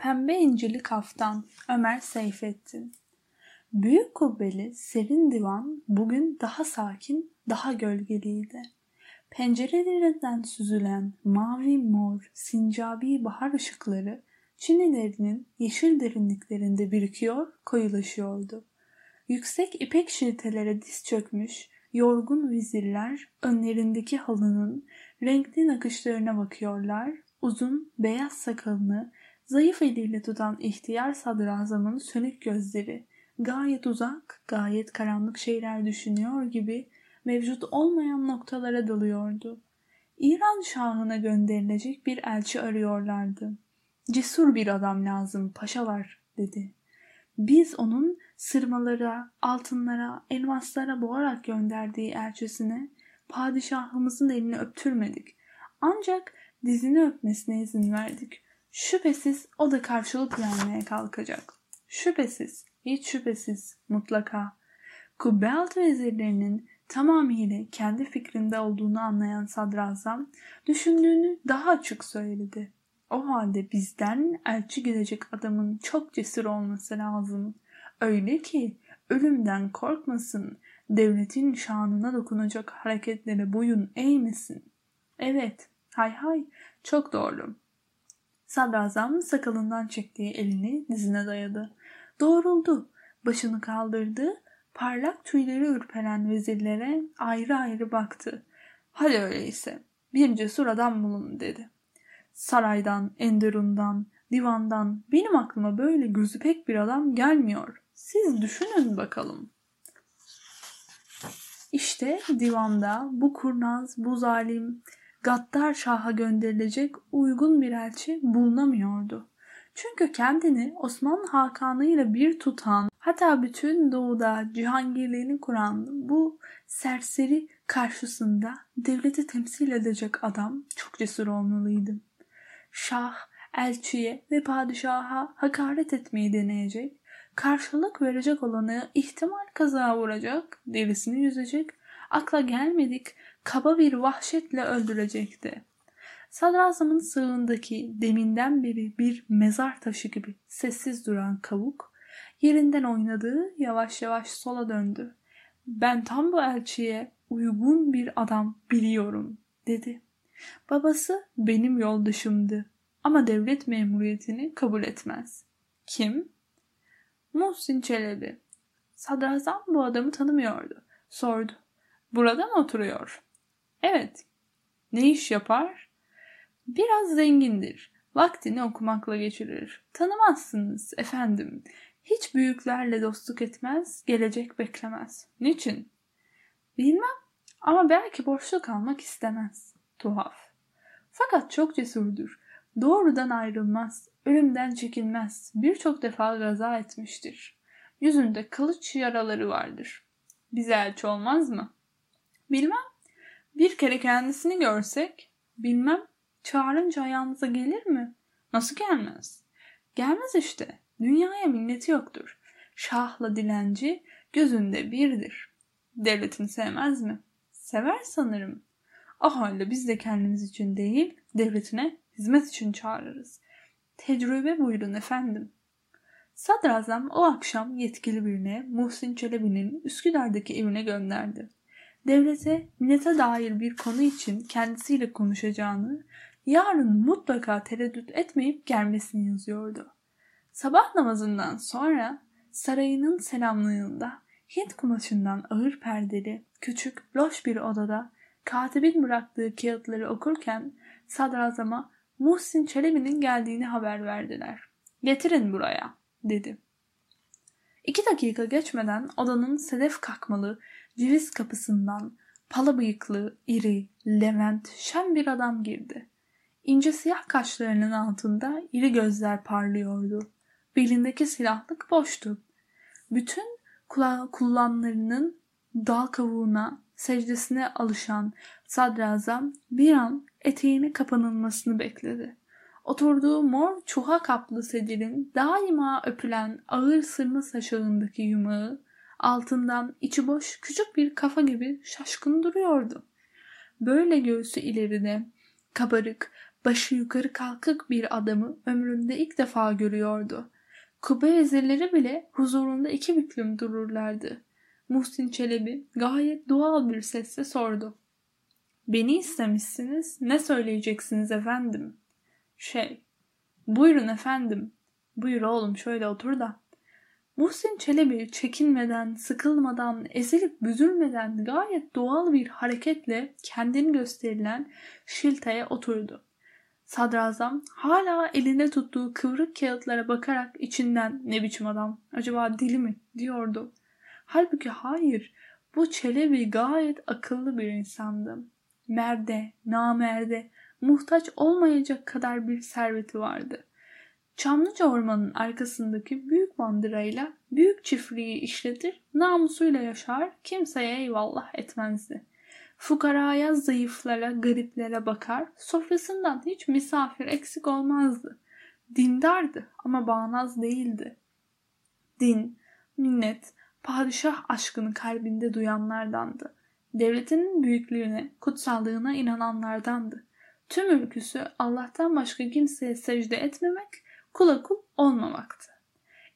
pembe incili kaftan Ömer Seyfettin. Büyük kubbeli serin divan bugün daha sakin, daha gölgeliydi. Pencerelerinden süzülen mavi mor sincabi bahar ışıkları çinilerinin yeşil derinliklerinde birikiyor, koyulaşıyordu. Yüksek ipek şiltelere diz çökmüş, yorgun vizirler önlerindeki halının renkli nakışlarına bakıyorlar, uzun beyaz sakalını zayıf eliyle tutan ihtiyar sadrazamın sönük gözleri gayet uzak, gayet karanlık şeyler düşünüyor gibi mevcut olmayan noktalara dalıyordu. İran şahına gönderilecek bir elçi arıyorlardı. Cesur bir adam lazım paşalar dedi. Biz onun sırmalara, altınlara, elmaslara boğarak gönderdiği elçisine padişahımızın elini öptürmedik. Ancak dizini öpmesine izin verdik. Şüphesiz o da karşılık vermeye kalkacak. Şüphesiz, hiç şüphesiz, mutlaka. Kubbealtı vezirlerinin tamamıyla kendi fikrinde olduğunu anlayan sadrazam düşündüğünü daha açık söyledi. O halde bizden elçi gidecek adamın çok cesur olması lazım. Öyle ki ölümden korkmasın, devletin şanına dokunacak hareketlere boyun eğmesin. Evet, hay hay, çok doğru. Sadrazam sakalından çektiği elini dizine dayadı. Doğruldu, başını kaldırdı, parlak tüyleri ürperen vezirlere ayrı ayrı baktı. Hadi öyleyse, bir cesur adam bulun dedi. Saraydan, Enderun'dan, divandan benim aklıma böyle gözü pek bir adam gelmiyor. Siz düşünün bakalım. İşte divanda bu kurnaz, bu zalim, gaddar şaha gönderilecek uygun bir elçi bulunamıyordu. Çünkü kendini Osmanlı Hakanı ile bir tutan, hatta bütün doğuda cihangirliğini kuran bu serseri karşısında devleti temsil edecek adam çok cesur olmalıydı. Şah, elçiye ve padişaha hakaret etmeyi deneyecek, karşılık verecek olanı ihtimal kaza vuracak, derisini yüzecek, akla gelmedik kaba bir vahşetle öldürecekti. Sadrazamın sığındaki deminden beri bir mezar taşı gibi sessiz duran kavuk, yerinden oynadığı yavaş yavaş sola döndü. Ben tam bu elçiye uygun bir adam biliyorum dedi. Babası benim yoldaşımdı ama devlet memuriyetini kabul etmez. Kim? Muhsin Çelebi. Sadrazam bu adamı tanımıyordu. Sordu. Burada mı oturuyor? Evet. Ne iş yapar? Biraz zengindir. Vaktini okumakla geçirir. Tanımazsınız efendim. Hiç büyüklerle dostluk etmez, gelecek beklemez. Niçin? Bilmem ama belki borçlu kalmak istemez. Tuhaf. Fakat çok cesurdur. Doğrudan ayrılmaz, ölümden çekinmez. Birçok defa gaza etmiştir. Yüzünde kılıç yaraları vardır. Bize elçi olmaz mı? Bilmem. Bir kere kendisini görsek, bilmem çağırınca ayağımıza gelir mi? Nasıl gelmez? Gelmez işte. Dünyaya minneti yoktur. Şahla dilenci gözünde birdir. Devletini sevmez mi? Sever sanırım. O halde biz de kendimiz için değil, devletine hizmet için çağırırız. Tecrübe buyurun efendim. Sadrazam o akşam yetkili birine Muhsin Çelebi'nin Üsküdar'daki evine gönderdi. Devlete minnete dair bir konu için kendisiyle konuşacağını, yarın mutlaka tereddüt etmeyip gelmesini yazıyordu. Sabah namazından sonra sarayının selamlığında Hint kumaşından ağır perdeli, küçük, loş bir odada katibin bıraktığı kağıtları okurken sadrazama Muhsin Çelebi'nin geldiğini haber verdiler. Getirin buraya, dedi. İki dakika geçmeden odanın sedef kakmalı ceviz kapısından pala bıyıklı, iri, levent, şen bir adam girdi. İnce siyah kaşlarının altında iri gözler parlıyordu. Belindeki silahlık boştu. Bütün kullanlarının dal kavuğuna, secdesine alışan sadrazam bir an eteğine kapanılmasını bekledi. Oturduğu mor çuha kaplı sedilin daima öpülen ağır sırma saçağındaki yumağı altından içi boş küçük bir kafa gibi şaşkın duruyordu. Böyle göğsü ileride, kabarık, başı yukarı kalkık bir adamı ömründe ilk defa görüyordu. Kubbe vezirleri bile huzurunda iki büklüm dururlardı. Muhsin Çelebi gayet doğal bir sesle sordu. Beni istemişsiniz. Ne söyleyeceksiniz efendim? Şey, buyurun efendim. Buyur oğlum şöyle otur da. Muhsin Çelebi çekinmeden, sıkılmadan, ezilip büzülmeden gayet doğal bir hareketle kendini gösterilen şilteye oturdu. Sadrazam hala elinde tuttuğu kıvrık kağıtlara bakarak içinden ne biçim adam acaba dili mi diyordu. Halbuki hayır bu Çelebi gayet akıllı bir insandı. Merde, namerde, muhtaç olmayacak kadar bir serveti vardı. Çamlıca ormanın arkasındaki büyük bandırayla büyük çiftliği işletir, namusuyla yaşar, kimseye eyvallah etmezdi. Fukaraya, zayıflara, gariplere bakar, sofrasından hiç misafir eksik olmazdı. Dindardı ama bağnaz değildi. Din, minnet, padişah aşkını kalbinde duyanlardandı. Devletinin büyüklüğüne, kutsallığına inananlardandı. Tüm ülküsü Allah'tan başka kimseye secde etmemek, kula kul olmamaktı.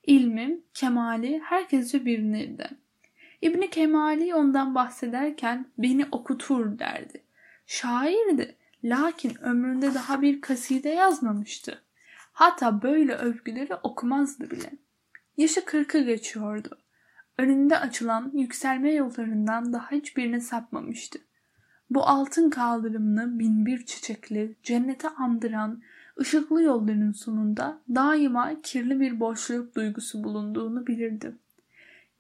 İlmim, kemali herkesce bilinirdi. İbni Kemali ondan bahsederken beni okutur derdi. Şairdi lakin ömründe daha bir kaside yazmamıştı. Hatta böyle övgüleri okumazdı bile. Yaşı kırkı geçiyordu. Önünde açılan yükselme yollarından daha hiçbirine sapmamıştı. Bu altın kaldırımlı binbir çiçekli, cennete andıran ışıklı yolların sonunda daima kirli bir boşluk duygusu bulunduğunu bilirdi.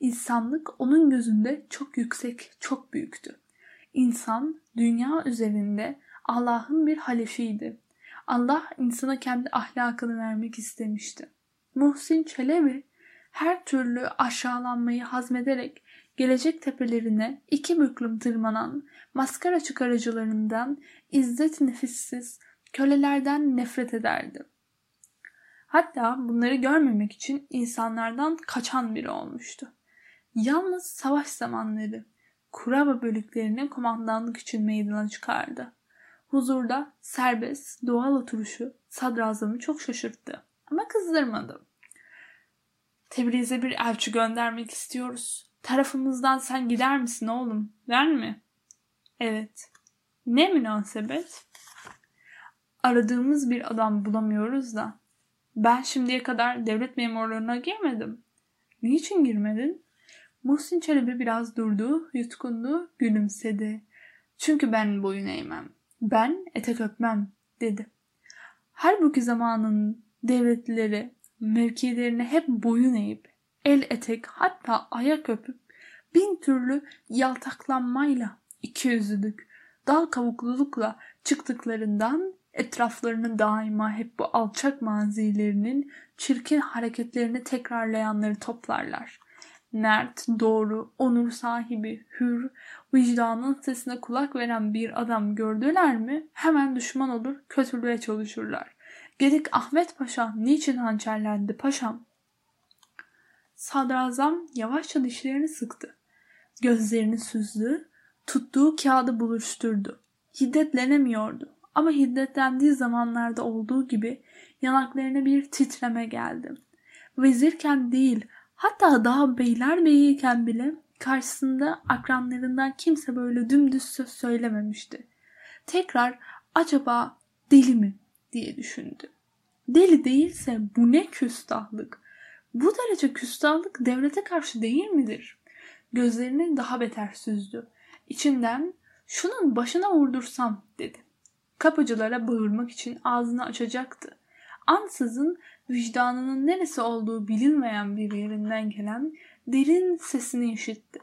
İnsanlık onun gözünde çok yüksek, çok büyüktü. İnsan dünya üzerinde Allah'ın bir halefiydi. Allah insana kendi ahlakını vermek istemişti. Muhsin Çelebi her türlü aşağılanmayı hazmederek gelecek tepelerine iki büklüm tırmanan maskara çıkarıcılarından izzet nefissiz kölelerden nefret ederdi. Hatta bunları görmemek için insanlardan kaçan biri olmuştu. Yalnız savaş zamanları Kuraba bölüklerine komandanlık için meydana çıkardı. Huzurda serbest, doğal oturuşu sadrazamı çok şaşırttı. Ama kızdırmadı. Tebriz'e bir elçi göndermek istiyoruz. Tarafımızdan sen gider misin oğlum? Der mi? Evet. Ne münasebet? Aradığımız bir adam bulamıyoruz da. Ben şimdiye kadar devlet memurlarına girmedim. Niçin girmedin? Muhsin Çelebi biraz durdu, yutkundu, gülümsedi. Çünkü ben boyun eğmem. Ben etek öpmem dedi. Halbuki zamanın devletleri mevkilerine hep boyun eğip, el etek hatta ayak öpüp bin türlü yaltaklanmayla iki yüzlülük, dal kavuklulukla çıktıklarından etraflarını daima hep bu alçak mazilerinin çirkin hareketlerini tekrarlayanları toplarlar. Mert, doğru, onur sahibi, hür, vicdanın sesine kulak veren bir adam gördüler mi hemen düşman olur, kötülüğe çalışırlar. Gedik Ahmet Paşa niçin hançerlendi paşam? Sadrazam yavaşça dişlerini sıktı. Gözlerini süzdü, tuttuğu kağıdı buluşturdu. Hiddetlenemiyordu ama hiddetlendiği zamanlarda olduğu gibi yanaklarına bir titreme geldi. Vezirken değil, hatta daha beyler beyiyken bile karşısında akranlarından kimse böyle dümdüz söz söylememişti. Tekrar acaba deli mi diye düşündü. Deli değilse bu ne küstahlık? Bu derece küstahlık devlete karşı değil midir? Gözlerini daha beter süzdü. İçinden şunun başına vurdursam dedi. Kapıcılara bağırmak için ağzını açacaktı. Ansızın vicdanının neresi olduğu bilinmeyen bir yerinden gelen derin sesini işitti.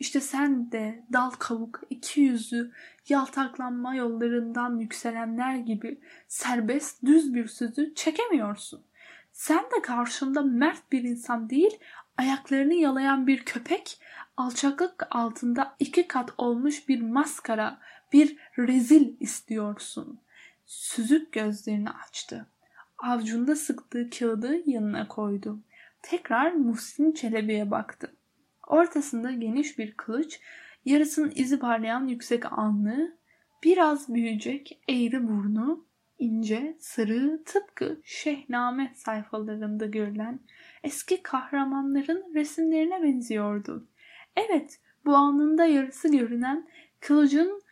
İşte sen de dal kavuk, iki yüzlü, yaltaklanma yollarından yükselenler gibi serbest düz bir sözü çekemiyorsun. Sen de karşında mert bir insan değil, ayaklarını yalayan bir köpek, alçaklık altında iki kat olmuş bir maskara, bir rezil istiyorsun. Süzük gözlerini açtı. Avcunda sıktığı kağıdı yanına koydu. Tekrar Muhsin Çelebi'ye baktı. Ortasında geniş bir kılıç, yarısının izi parlayan yüksek alnı, biraz büyüyecek eğri burnu, ince, sarı, tıpkı Şehname sayfalarında görülen eski kahramanların resimlerine benziyordu. Evet, bu anında yarısı görünen kılıcın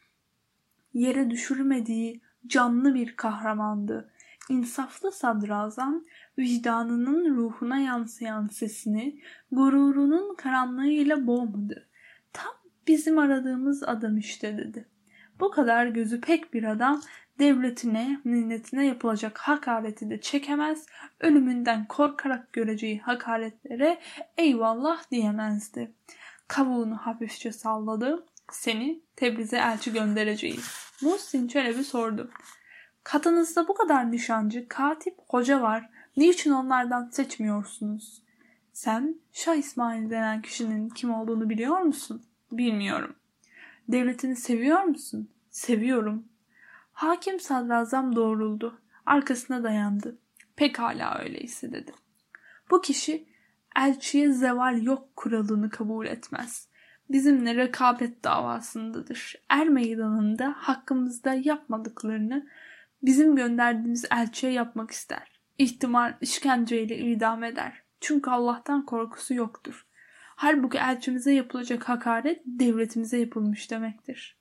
yere düşürmediği canlı bir kahramandı. İnsaflı sadrazam vicdanının ruhuna yansıyan sesini gururunun karanlığıyla boğmadı. Tam bizim aradığımız adam işte dedi. Bu kadar gözü pek bir adam devletine, milletine yapılacak hakareti de çekemez, ölümünden korkarak göreceği hakaretlere eyvallah diyemezdi. Kavuğunu hafifçe salladı. Seni Tebriz'e elçi göndereceğiz. Muhsin Çelebi sordu. Katınızda bu kadar nişancı, katip, hoca var. Niçin onlardan seçmiyorsunuz? Sen Şah İsmail denen kişinin kim olduğunu biliyor musun? Bilmiyorum. Devletini seviyor musun? Seviyorum. Hakim sadrazam doğruldu. Arkasına dayandı. Pekala öyleyse dedi. Bu kişi elçiye zeval yok kuralını kabul etmez. Bizimle rekabet davasındadır. Er meydanında hakkımızda yapmadıklarını bizim gönderdiğimiz elçiye yapmak ister. İhtimal işkenceyle idam eder. Çünkü Allah'tan korkusu yoktur. Halbuki elçimize yapılacak hakaret devletimize yapılmış demektir.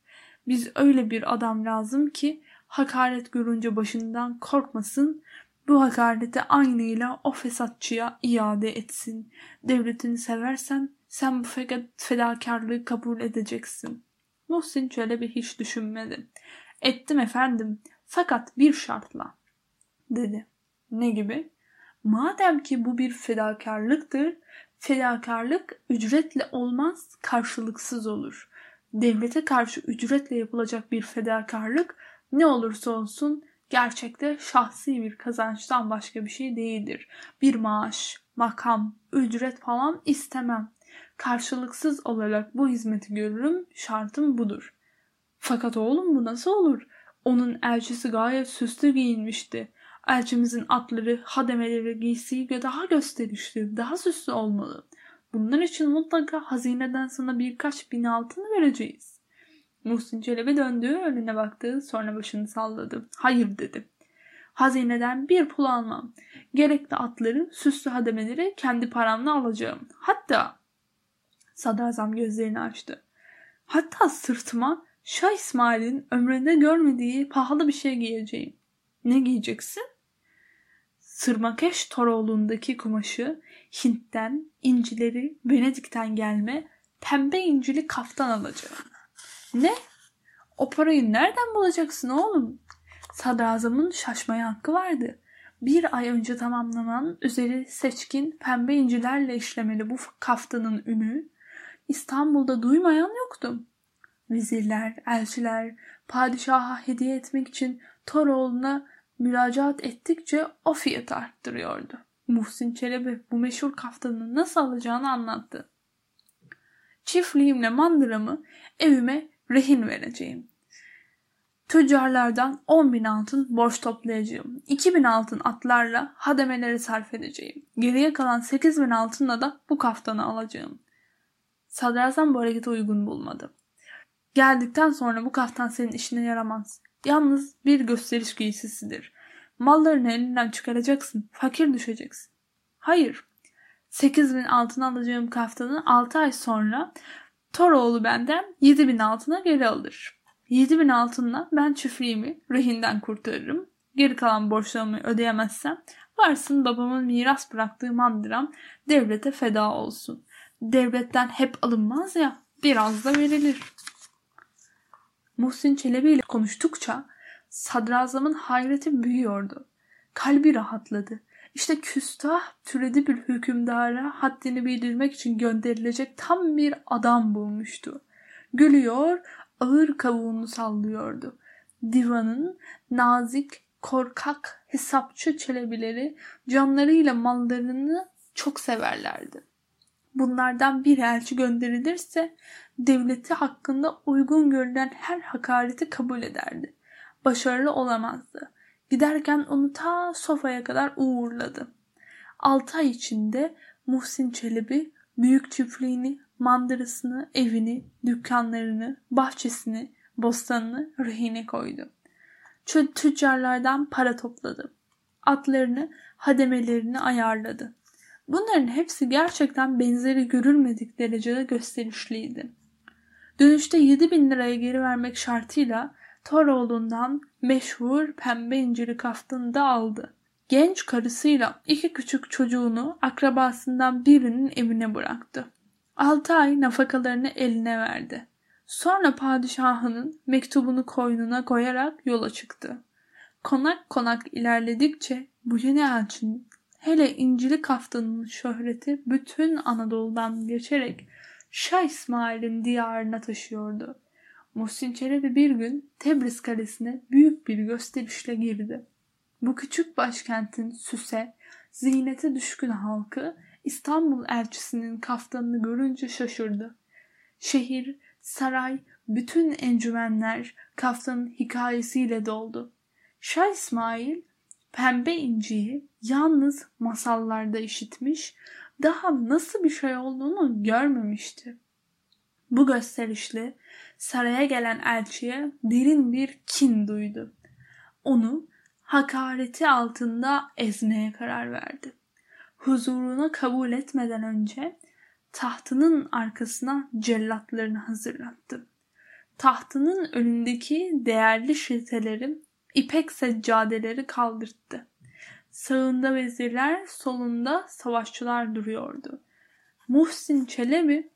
Biz öyle bir adam lazım ki hakaret görünce başından korkmasın, bu hakareti aynıyla o fesatçıya iade etsin. Devletini seversen sen bu fedakarlığı kabul edeceksin. Muhsin Çelebi hiç düşünmedi. Ettim efendim fakat bir şartla dedi. Ne gibi? Madem ki bu bir fedakarlıktır, fedakarlık ücretle olmaz, karşılıksız olur. Devlete karşı ücretle yapılacak bir fedakarlık ne olursa olsun gerçekte şahsi bir kazançtan başka bir şey değildir. Bir maaş, makam, ücret falan istemem. Karşılıksız olarak bu hizmeti görürüm, şartım budur. Fakat oğlum bu nasıl olur? Onun elçisi gayet süslü giyinmişti. Elçimizin atları, hademeleri, giysiyi daha gösterişli, daha süslü olmalı. Bunlar için mutlaka hazineden sana birkaç bin altın vereceğiz. Muhsin Çelebi döndü, önüne baktı, sonra başını salladı. Hayır dedi. Hazineden bir pul almam. Gerekli atları, süslü hademeleri kendi paramla alacağım. Hatta sadrazam gözlerini açtı. Hatta sırtıma Şah İsmail'in ömründe görmediği pahalı bir şey giyeceğim. Ne giyeceksin? Sırmakeş Toroğlu'ndaki kumaşı Hint'ten, incileri Venedik'ten gelme pembe incili kaftan alacağım. Ne? O parayı nereden bulacaksın oğlum? Sadrazamın şaşmaya hakkı vardı. Bir ay önce tamamlanan üzeri seçkin pembe incilerle işlemeli bu kaftanın ünü İstanbul'da duymayan yoktu. Vezirler, elçiler, padişaha hediye etmek için Toroğlu'na müracaat ettikçe o fiyatı arttırıyordu. Muhsin Çelebi bu meşhur kaftanı nasıl alacağını anlattı. Çiftliğimle mandıramı evime rehin vereceğim. Tüccarlardan 10 bin altın borç toplayacağım. 2 bin altın atlarla hademeleri sarf edeceğim. Geriye kalan 8 bin altınla da bu kaftanı alacağım. Sadrazam bu hareketi uygun bulmadı. Geldikten sonra bu kaftan senin işine yaramaz. Yalnız bir gösteriş giysisidir. Mallarını elinden çıkaracaksın. Fakir düşeceksin. Hayır. 8 bin altın alacağım kaftanı 6 ay sonra Toroğlu benden 7 bin altına geri alır. 7 bin altınla ben çiftliğimi rehinden kurtarırım. Geri kalan borçlarımı ödeyemezsem varsın babamın miras bıraktığı mandıram devlete feda olsun. Devletten hep alınmaz ya biraz da verilir. Muhsin Çelebi ile konuştukça sadrazamın hayreti büyüyordu. Kalbi rahatladı. İşte küstah türedi bir hükümdara haddini bildirmek için gönderilecek tam bir adam bulmuştu. Gülüyor, ağır kavuğunu sallıyordu. Divanın nazik, korkak, hesapçı çelebileri canlarıyla mallarını çok severlerdi. Bunlardan bir elçi gönderilirse devleti hakkında uygun görülen her hakareti kabul ederdi. Başarılı olamazdı. Giderken onu ta sofaya kadar uğurladı. Altı ay içinde Muhsin Çelebi büyük çiftliğini, mandırasını, evini, dükkanlarını, bahçesini, bostanını rehine koydu. tüccarlardan para topladı. Atlarını, hademelerini ayarladı. Bunların hepsi gerçekten benzeri görülmedik derecede gösterişliydi. Dönüşte 7 bin liraya geri vermek şartıyla Toroğlu'ndan meşhur pembe inciri kaftanı da aldı. Genç karısıyla iki küçük çocuğunu akrabasından birinin evine bıraktı. Altı ay nafakalarını eline verdi. Sonra padişahının mektubunu koynuna koyarak yola çıktı. Konak konak ilerledikçe bu yeni elçinin hele incili kaftanın şöhreti bütün Anadolu'dan geçerek Şah İsmail'in diyarına taşıyordu. Muhsin Çelebi bir gün Tebriz Kalesi'ne büyük bir gösterişle girdi. Bu küçük başkentin süse, ziynete düşkün halkı İstanbul elçisinin kaftanını görünce şaşırdı. Şehir, saray, bütün encümenler kaftanın hikayesiyle doldu. Şah İsmail pembe inciyi yalnız masallarda işitmiş, daha nasıl bir şey olduğunu görmemişti. Bu gösterişle saraya gelen elçiye derin bir kin duydu. Onu hakareti altında ezmeye karar verdi. Huzuruna kabul etmeden önce tahtının arkasına cellatlarını hazırlattı. Tahtının önündeki değerli şilteleri, ipek seccadeleri kaldırttı. Sağında vezirler, solunda savaşçılar duruyordu. Muhsin Çelebi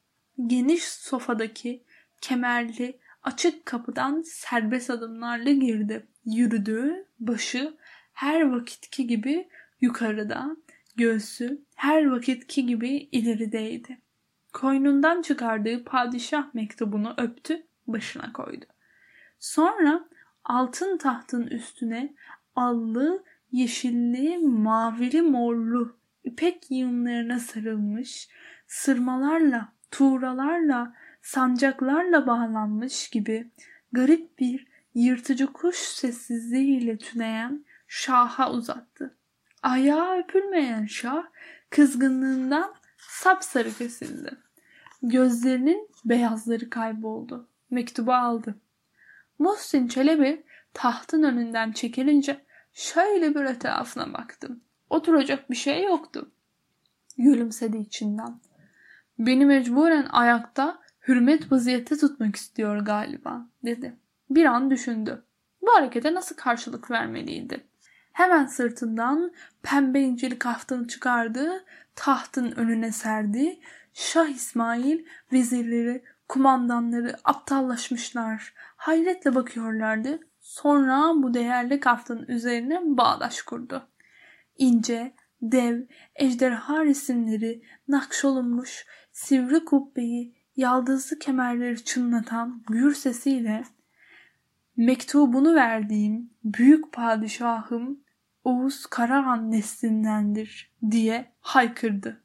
geniş sofadaki kemerli açık kapıdan serbest adımlarla girdi. Yürüdü, başı her vakitki gibi yukarıda, göğsü her vakitki gibi ilerideydi. Koynundan çıkardığı padişah mektubunu öptü, başına koydu. Sonra altın tahtın üstüne allı, yeşilli, mavili, morlu ipek yığınlarına sarılmış, sırmalarla, tuğralarla, sancaklarla bağlanmış gibi garip bir yırtıcı kuş sessizliğiyle tüneyen şaha uzattı. Ayağı öpülmeyen şah kızgınlığından sapsarı kesildi. Gözlerinin beyazları kayboldu. Mektubu aldı. Muhsin Çelebi tahtın önünden çekilince şöyle bir etrafına baktım. Oturacak bir şey yoktu. Gülümsedi içinden. Beni mecburen ayakta hürmet vaziyette tutmak istiyor galiba dedi. Bir an düşündü. Bu harekete nasıl karşılık vermeliydi? Hemen sırtından pembe incili kaftanı çıkardı, tahtın önüne serdi. Şah İsmail vezirleri, kumandanları aptallaşmışlar. Hayretle bakıyorlardı. Sonra bu değerli kaftanın üzerine bağdaş kurdu. İnce, dev, ejderha resimleri, nakşolunmuş, sivri kubbeyi, yaldızlı kemerleri çınlatan gür sesiyle mektubunu verdiğim büyük padişahım Oğuz Karahan neslindendir diye haykırdı.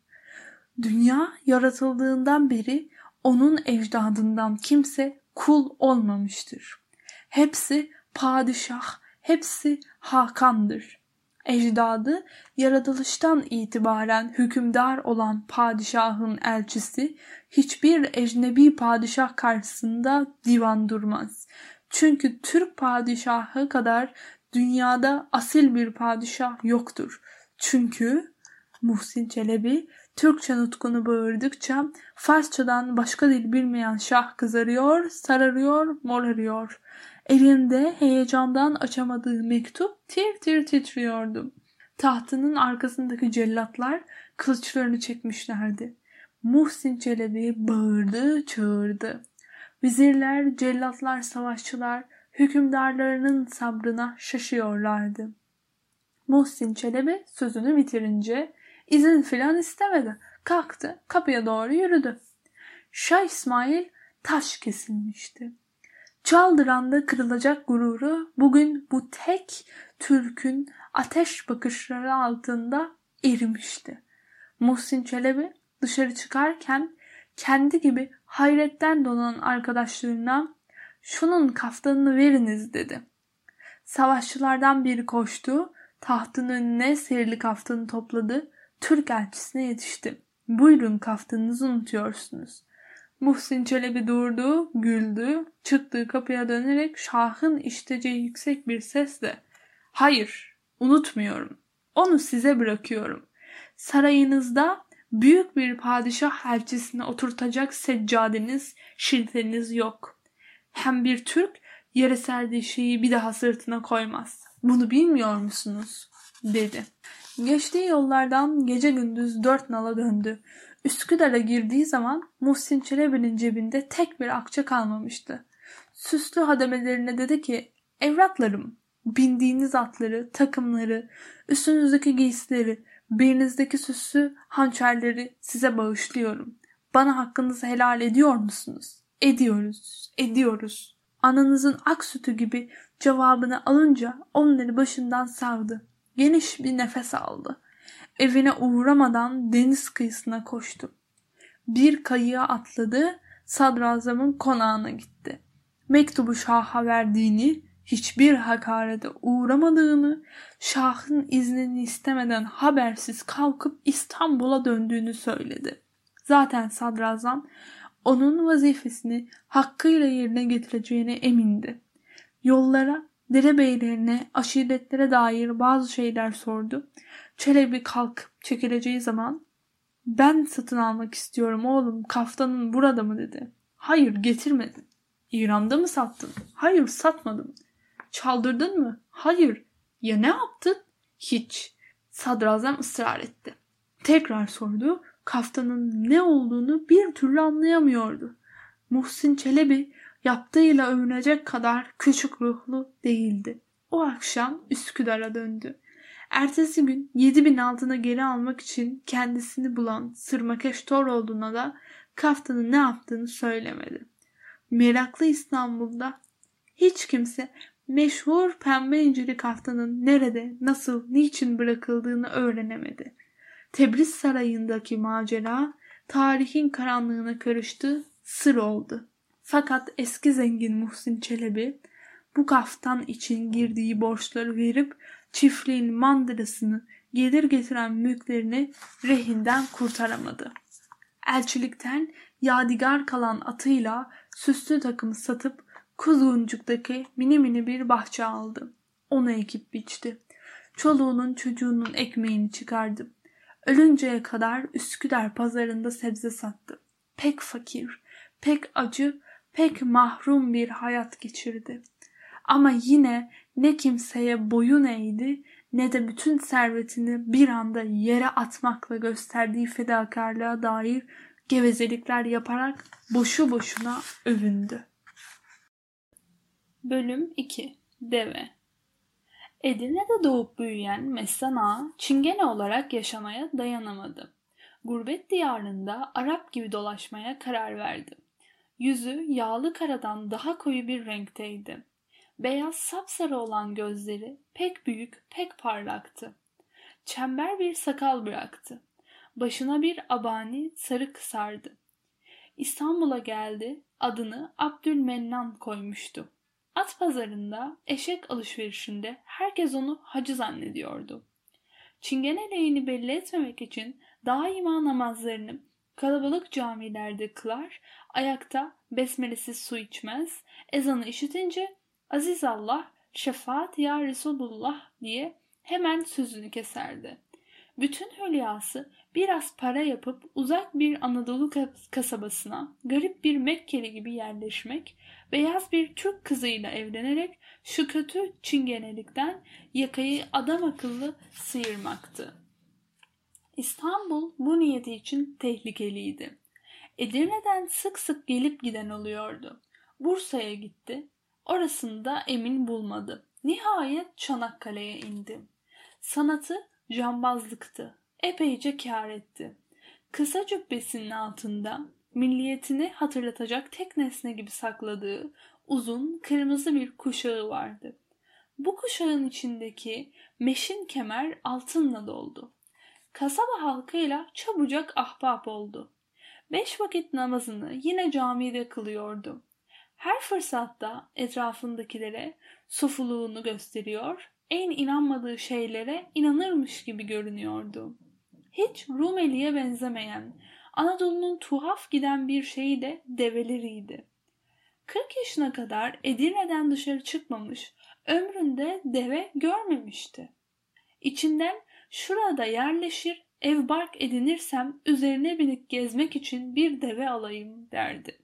Dünya yaratıldığından beri onun ecdadından kimse kul olmamıştır. Hepsi padişah, hepsi Hakan'dır. Ecdadı yaratılıştan itibaren hükümdar olan padişahın elçisi hiçbir ecnebi padişah karşısında divan durmaz. Çünkü Türk padişahı kadar dünyada asil bir padişah yoktur. Çünkü Muhsin Çelebi Türkçe nutkunu bağırdıkça Farsçadan başka dil bilmeyen şah kızarıyor, sararıyor, morarıyor. Elinde heyecandan açamadığı mektup tir tir titriyordu. Tahtının arkasındaki cellatlar kılıçlarını çekmişlerdi. Muhsin Çelebi bağırdı, çağırdı. Vizirler, cellatlar, savaşçılar hükümdarlarının sabrına şaşıyorlardı. Muhsin Çelebi sözünü bitirince izin filan istemedi. Kalktı, kapıya doğru yürüdü. Şah İsmail taş kesilmişti. Çaldıranda kırılacak gururu bugün bu tek Türk'ün ateş bakışları altında erimişti. Muhsin Çelebi dışarı çıkarken kendi gibi hayretten donan arkadaşlarına şunun kaftanını veriniz dedi. Savaşçılardan biri koştu, tahtın önüne serili kaftanı topladı, Türk elçisine yetişti. Buyurun kaftanınızı unutuyorsunuz. Muhsin Çelebi durdu, güldü, çıktığı kapıya dönerek şahın işteceği yüksek bir sesle ''Hayır, unutmuyorum. Onu size bırakıyorum. Sarayınızda büyük bir padişah elçisine oturtacak seccadeniz, şilteniz yok. Hem bir Türk yere serdiği şeyi bir daha sırtına koymaz. Bunu bilmiyor musunuz? dedi. Geçtiği yollardan gece gündüz dört nala döndü. Üsküdar'a girdiği zaman Muhsin Çelebi'nin cebinde tek bir akçe kalmamıştı. Süslü hademelerine dedi ki, evlatlarım, bindiğiniz atları, takımları, üstünüzdeki giysileri, belinizdeki süslü hançerleri size bağışlıyorum. Bana hakkınızı helal ediyor musunuz? Ediyoruz, ediyoruz. Ananızın ak sütü gibi cevabını alınca onları başından savdı. Geniş bir nefes aldı. Evine uğramadan deniz kıyısına koştu. Bir kayığa atladı, sadrazamın konağına gitti. Mektubu şaha verdiğini, hiçbir hakarete uğramadığını, şahın iznini istemeden habersiz kalkıp İstanbul'a döndüğünü söyledi. Zaten sadrazam onun vazifesini hakkıyla yerine getireceğine emindi. Yollara, derebeylerine, aşiretlere dair bazı şeyler sordu. Çelebi kalkıp çekileceği zaman ben satın almak istiyorum oğlum kaftanın burada mı dedi. Hayır getirmedin. İran'da mı sattın? Hayır satmadım. Çaldırdın mı? Hayır. Ya ne yaptın? Hiç. Sadrazam ısrar etti. Tekrar sordu. Kaftanın ne olduğunu bir türlü anlayamıyordu. Muhsin Çelebi yaptığıyla övünecek kadar küçük ruhlu değildi. O akşam Üsküdar'a döndü. Ertesi gün 7000 altına geri almak için kendisini bulan Sırmakeş Toroğlu'na da kaftanın ne yaptığını söylemedi. Meraklı İstanbul'da hiç kimse meşhur pembe inciri kaftanın nerede, nasıl, niçin bırakıldığını öğrenemedi. Tebriz Sarayı'ndaki macera tarihin karanlığına karıştı, sır oldu. Fakat eski zengin Muhsin Çelebi bu kaftan için girdiği borçları verip çiftliğin mandırasını gelir getiren mülklerini rehinden kurtaramadı. Elçilikten yadigar kalan atıyla süslü takımı satıp Kuzguncuk'taki mini mini bir bahçe aldı. Onu ekip biçti. Çoluğunun çocuğunun ekmeğini çıkardı. Ölünceye kadar Üsküdar pazarında sebze sattı. Pek fakir, pek acı, pek mahrum bir hayat geçirdi. Ama yine ne kimseye boyun eğdi ne de bütün servetini bir anda yere atmakla gösterdiği fedakarlığa dair gevezelikler yaparak boşu boşuna övündü. Bölüm 2 Deve Edirne'de doğup büyüyen Messan Ağa, Çingene olarak yaşamaya dayanamadı. Gurbet diyarında Arap gibi dolaşmaya karar verdi. Yüzü yağlı karadan daha koyu bir renkteydi. Beyaz sapsarı olan gözleri pek büyük, pek parlaktı. Çember bir sakal bıraktı. Başına bir abani sarı kısardı. İstanbul'a geldi, adını Abdülmennan koymuştu. At pazarında, eşek alışverişinde herkes onu hacı zannediyordu. Çingene lehini belli etmemek için daima namazlarını kalabalık camilerde kılar, ayakta besmelesiz su içmez, ezanı işitince Aziz Allah, şefaat ya Resulullah diye hemen sözünü keserdi. Bütün hülyası biraz para yapıp uzak bir Anadolu kasabasına garip bir Mekkeli gibi yerleşmek, beyaz bir Türk kızıyla evlenerek şu kötü çingenelikten yakayı adam akıllı sıyırmaktı. İstanbul bu niyeti için tehlikeliydi. Edirne'den sık sık gelip giden oluyordu. Bursa'ya gitti. Orasında emin bulmadı. Nihayet Çanakkale'ye indi. Sanatı cambazlıktı. Epeyce kâr etti. Kısa cübbesinin altında milliyetini hatırlatacak tek nesne gibi sakladığı uzun kırmızı bir kuşağı vardı. Bu kuşağın içindeki meşin kemer altınla doldu. Kasaba halkıyla çabucak ahbap oldu. Beş vakit namazını yine camide kılıyordu. Her fırsatta etrafındakilere sufuluğunu gösteriyor, en inanmadığı şeylere inanırmış gibi görünüyordu. Hiç Rumeli'ye benzemeyen, Anadolu'nun tuhaf giden bir şeyi de develeriydi. 40 yaşına kadar Edirne'den dışarı çıkmamış, ömründe deve görmemişti. İçinden şurada yerleşir, ev bark edinirsem üzerine binip gezmek için bir deve alayım derdi.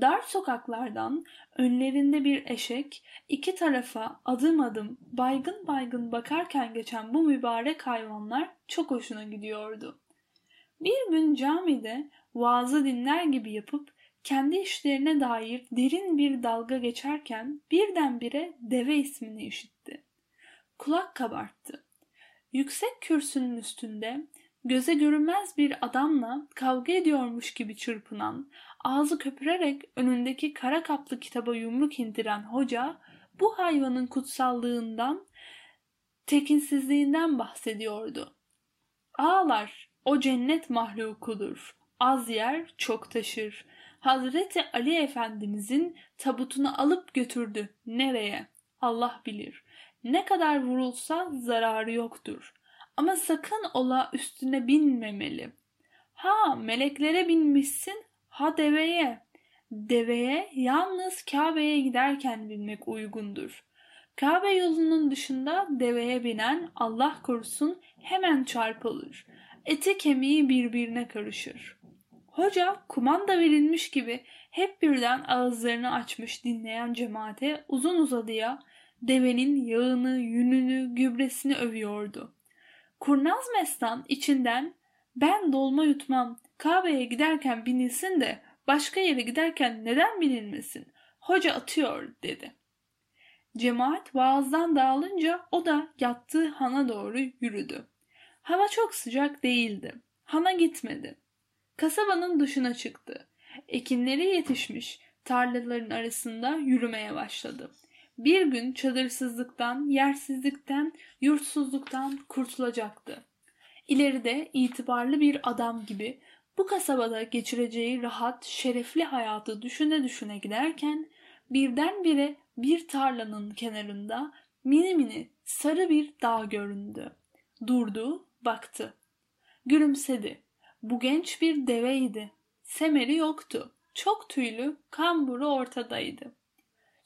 Dar sokaklardan önlerinde bir eşek iki tarafa adım adım baygın baygın bakarken geçen bu mübarek hayvanlar çok hoşuna gidiyordu. Bir gün camide vaazı dinler gibi yapıp kendi işlerine dair derin bir dalga geçerken birdenbire deve ismini işitti. Kulak kabarttı. Yüksek kürsünün üstünde göze görünmez bir adamla kavga ediyormuş gibi çırpınan, ağzı köpürerek önündeki kara kaplı kitaba yumruk indiren hoca bu hayvanın kutsallığından, tekinsizliğinden bahsediyordu. Ağlar, o cennet mahlukudur. Az yer çok taşır. Hazreti Ali Efendimizin tabutunu alıp götürdü. Nereye? Allah bilir. Ne kadar vurulsa zararı yoktur. Ama sakın ola üstüne binmemeli. Ha meleklere binmişsin, ha deveye. Deveye yalnız Kabe'ye giderken binmek uygundur. Kabe yolunun dışında deveye binen Allah korusun hemen çarpılır. Eti kemiği birbirine karışır. Hoca kumanda verilmiş gibi hep birden ağızlarını açmış dinleyen cemaate uzun uzadıya devenin yağını, yününü, gübresini övüyordu. Kurnaz Mestan içinden ben dolma yutmam, Kabe'ye giderken binilsin de başka yere giderken neden binilmesin? Hoca atıyor dedi. Cemaat vaazdan dağılınca o da yattığı hana doğru yürüdü. Hava çok sıcak değildi. Hana gitmedi. Kasabanın dışına çıktı. Ekinleri yetişmiş tarlaların arasında yürümeye başladı. Bir gün çadırsızlıktan, yersizlikten, yurtsuzluktan kurtulacaktı. İleride itibarlı bir adam gibi bu kasabada geçireceği rahat, şerefli hayatı düşüne düşüne giderken birdenbire bir tarlanın kenarında mini mini sarı bir dağ göründü. Durdu, baktı. Gülümsedi. Bu genç bir deveydi. Semeri yoktu. Çok tüylü, kamburu ortadaydı.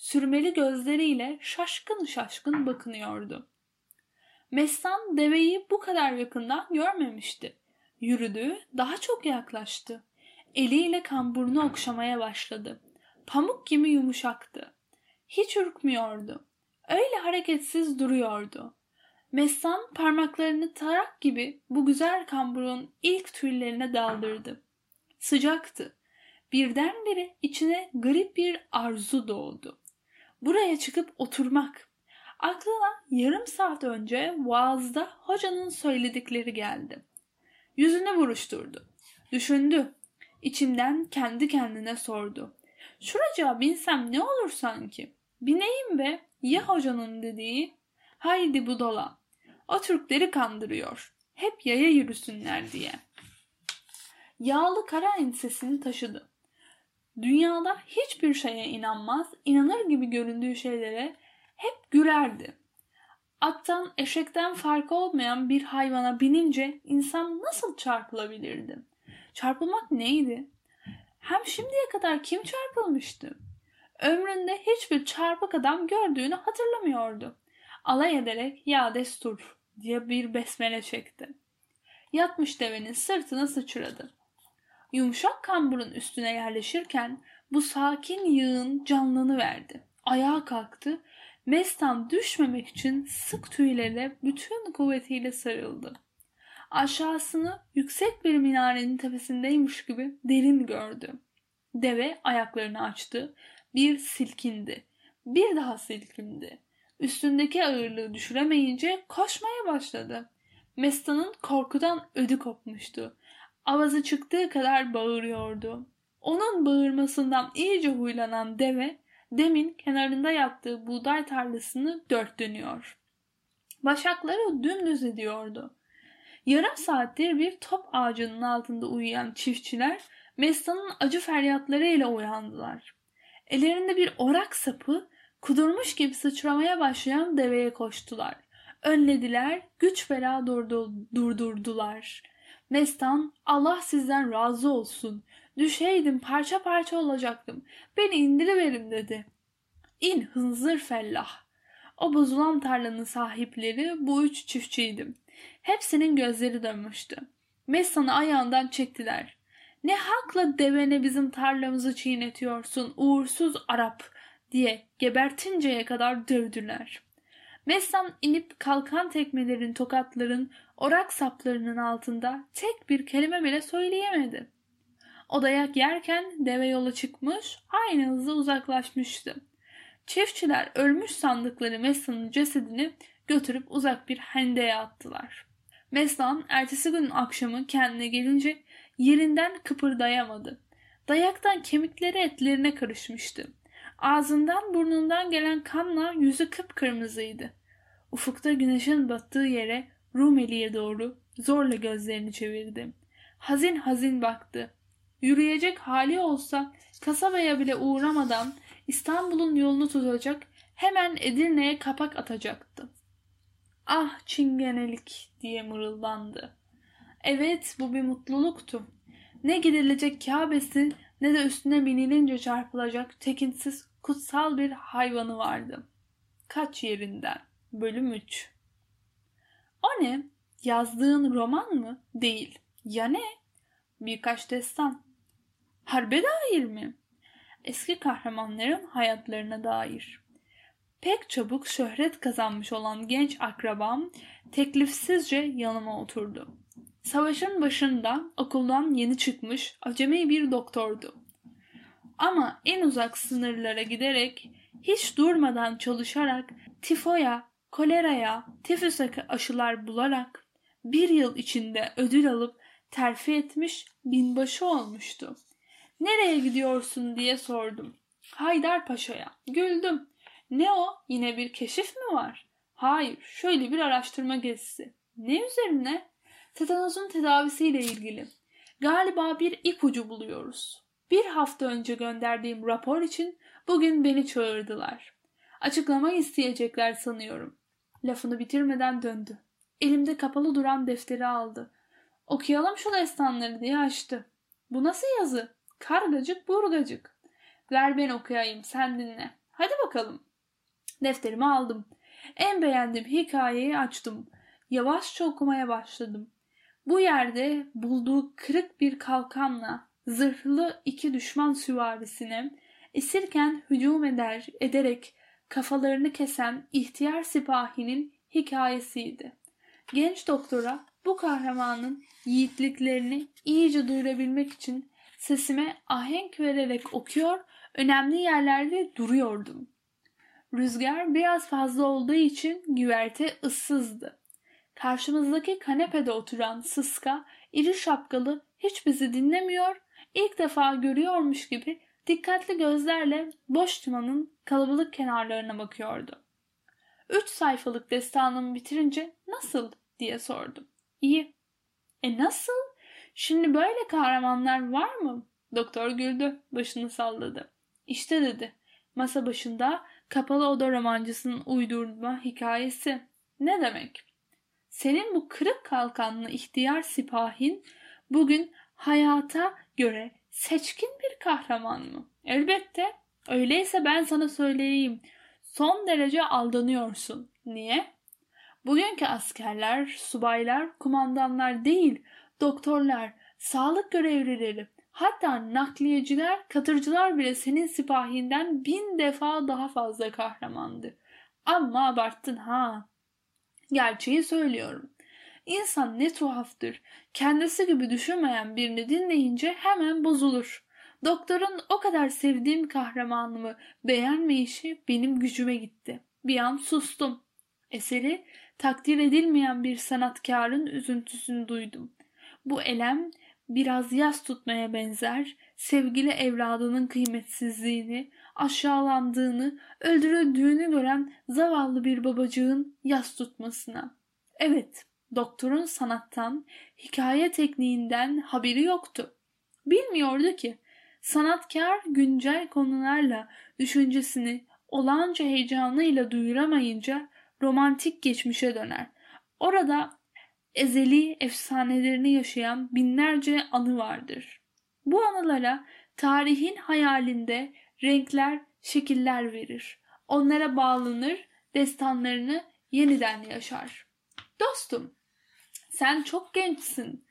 Sürmeli gözleriyle şaşkın şaşkın bakınıyordu. Mestan deveyi bu kadar yakından görmemişti. Yürüdü, daha çok yaklaştı. Eliyle kamburunu okşamaya başladı. Pamuk gibi yumuşaktı. Hiç ürkmüyordu. Öyle hareketsiz duruyordu. Mestan parmaklarını tarak gibi bu güzel kamburun ilk tüylerine daldırdı. Sıcaktı. Birdenbire içine garip bir arzu doğdu. Buraya çıkıp oturmak. Aklına yarım saat önce vaazda hocanın söyledikleri geldi. Yüzünü buruşturdu. Düşündü. İçinden kendi kendine sordu. Şuracağa binsem ne olur sanki? Bineyim be. Ya hocanın dediği? Haydi budala. O Türkleri kandırıyor. Hep yaya yürüsünler diye. Yağlı kara ensesini taşıdı. Dünyada hiçbir şeye inanmaz, inanır gibi göründüğü şeylere hep gülerdi. Attan, eşekten farkı olmayan bir hayvana binince insan nasıl çarpılabilirdi? Çarpılmak neydi? Hem şimdiye kadar kim çarpılmıştı? Ömründe hiçbir çarpık adam gördüğünü hatırlamıyordu. Alay ederek ya destur diye bir besmele çekti. Yatmış devenin sırtına sıçradı. Yumuşak kamburun üstüne yerleşirken bu sakin yığın canlını verdi. Ayağa kalktı. Mestan düşmemek için sık tüylerle bütün kuvvetiyle sarıldı. Aşağısını yüksek bir minarenin tepesindeymiş gibi derin gördü. Deve ayaklarını açtı. Bir silkindi. Bir daha silkindi. Üstündeki ağırlığı düşüremeyince koşmaya başladı. Mestan'ın korkudan ödü kopmuştu. Avazı çıktığı kadar bağırıyordu. Onun bağırmasından iyice huylanan deve demin kenarında yattığı buğday tarlasını dört dönüyor. Başakları dümdüz ediyordu. Yarım saattir bir top ağacının altında uyuyan çiftçiler Mestan'ın acı feryatlarıyla uyandılar. Ellerinde bir orak sapı kudurmuş gibi sıçramaya başlayan deveye koştular. Önlediler, güç bela durdu, durdurdular. Mestan Allah sizden razı olsun. Düşeydim parça parça olacaktım. Beni indiriverin dedi. İn hınzır fellah. O bozulan tarlanın sahipleri bu üç çiftçiydim. Hepsinin gözleri dönmüştü. Mestan'ı ayağından çektiler. Ne hakla devene bizim tarlamızı çiğnetiyorsun uğursuz Arap diye gebertinceye kadar dövdüler. Mestan inip kalkan tekmelerin tokatların orak saplarının altında tek bir kelime bile söyleyemedi. O dayak yerken deve yola çıkmış aynı hızla uzaklaşmıştı. Çiftçiler ölmüş sandıkları Mesna'nın cesedini götürüp uzak bir hendeye attılar. Meslan ertesi günün akşamı kendine gelince yerinden kıpırdayamadı. Dayaktan kemikleri etlerine karışmıştı. Ağzından burnundan gelen kanla yüzü kıpkırmızıydı. Ufukta güneşin battığı yere Rumeli'ye doğru zorla gözlerini çevirdi. Hazin hazin baktı. Yürüyecek hali olsa kasabaya bile uğramadan İstanbul'un yolunu tutacak hemen Edirne'ye kapak atacaktı. Ah çingenelik diye mırıldandı. Evet bu bir mutluluktu. Ne gidilecek Kabe'si ne de üstüne binilince çarpılacak tekinsiz kutsal bir hayvanı vardı. Kaç yerinden? Bölüm 3 O ne? Yazdığın roman mı? Değil. Ya ne? Birkaç destan. Harbe dair mi? Eski kahramanların hayatlarına dair. Pek çabuk şöhret kazanmış olan genç akrabam teklifsizce yanıma oturdu. Savaşın başında okuldan yeni çıkmış acemi bir doktordu. Ama en uzak sınırlara giderek hiç durmadan çalışarak tifoya, koleraya, tifüse aşılar bularak bir yıl içinde ödül alıp terfi etmiş binbaşı olmuştu. Nereye gidiyorsun diye sordum. Haydar Paşa'ya. Güldüm. Ne o? Yine bir keşif mi var? Hayır, şöyle bir araştırma gezisi. Ne üzerine? Tetanozun tedavisiyle ilgili. Galiba bir ipucu buluyoruz. Bir hafta önce gönderdiğim rapor için bugün beni çağırdılar. Açıklama isteyecekler sanıyorum. Lafını bitirmeden döndü. Elimde kapalı duran defteri aldı. Okuyalım şu destanları diye açtı. Bu nasıl yazı? Kargacık burgacık. Ver ben okuyayım sen dinle. Hadi bakalım. Defterimi aldım. En beğendiğim hikayeyi açtım. Yavaşça okumaya başladım. Bu yerde bulduğu kırık bir kalkanla zırhlı iki düşman süvarisine esirken hücum eder ederek kafalarını kesen ihtiyar sipahinin hikayesiydi. Genç doktora bu kahramanın yiğitliklerini iyice duyurabilmek için sesime ahenk vererek okuyor, önemli yerlerde duruyordum. Rüzgar biraz fazla olduğu için güverte ıssızdı. Karşımızdaki kanepede oturan sıska, iri şapkalı hiç bizi dinlemiyor, ilk defa görüyormuş gibi dikkatli gözlerle boş tumanın kalabalık kenarlarına bakıyordu. Üç sayfalık destanımı bitirince nasıl diye sordum. İyi. E nasıl? Şimdi böyle kahramanlar var mı? Doktor güldü, başını salladı. İşte dedi, masa başında kapalı oda romancısının uydurma hikayesi. Ne demek? Senin bu kırık kalkanlı ihtiyar sipahin bugün hayata göre seçkin bir kahraman mı? Elbette. Öyleyse ben sana söyleyeyim. Son derece aldanıyorsun. Niye? Bugünkü askerler, subaylar, kumandanlar değil, doktorlar, sağlık görevlileri, hatta nakliyeciler, katırcılar bile senin sipahinden bin defa daha fazla kahramandı. Ama abarttın ha. Gerçeği söylüyorum. İnsan ne tuhaftır. Kendisi gibi düşünmeyen birini dinleyince hemen bozulur. Doktorun o kadar sevdiğim kahramanımı beğenmeyişi benim gücüme gitti. Bir an sustum. Eseri takdir edilmeyen bir sanatkarın üzüntüsünü duydum. Bu elem biraz yas tutmaya benzer, sevgili evladının kıymetsizliğini, aşağılandığını, öldürüldüğünü gören zavallı bir babacığın yas tutmasına. Evet, doktorun sanattan, hikaye tekniğinden haberi yoktu. Bilmiyordu ki sanatkar güncel konularla düşüncesini olağanca heyecanıyla duyuramayınca romantik geçmişe döner. Orada ezeli efsanelerini yaşayan binlerce anı vardır. Bu anılara tarihin hayalinde renkler, şekiller verir. Onlara bağlanır, destanlarını yeniden yaşar. Dostum, sen çok gençsin.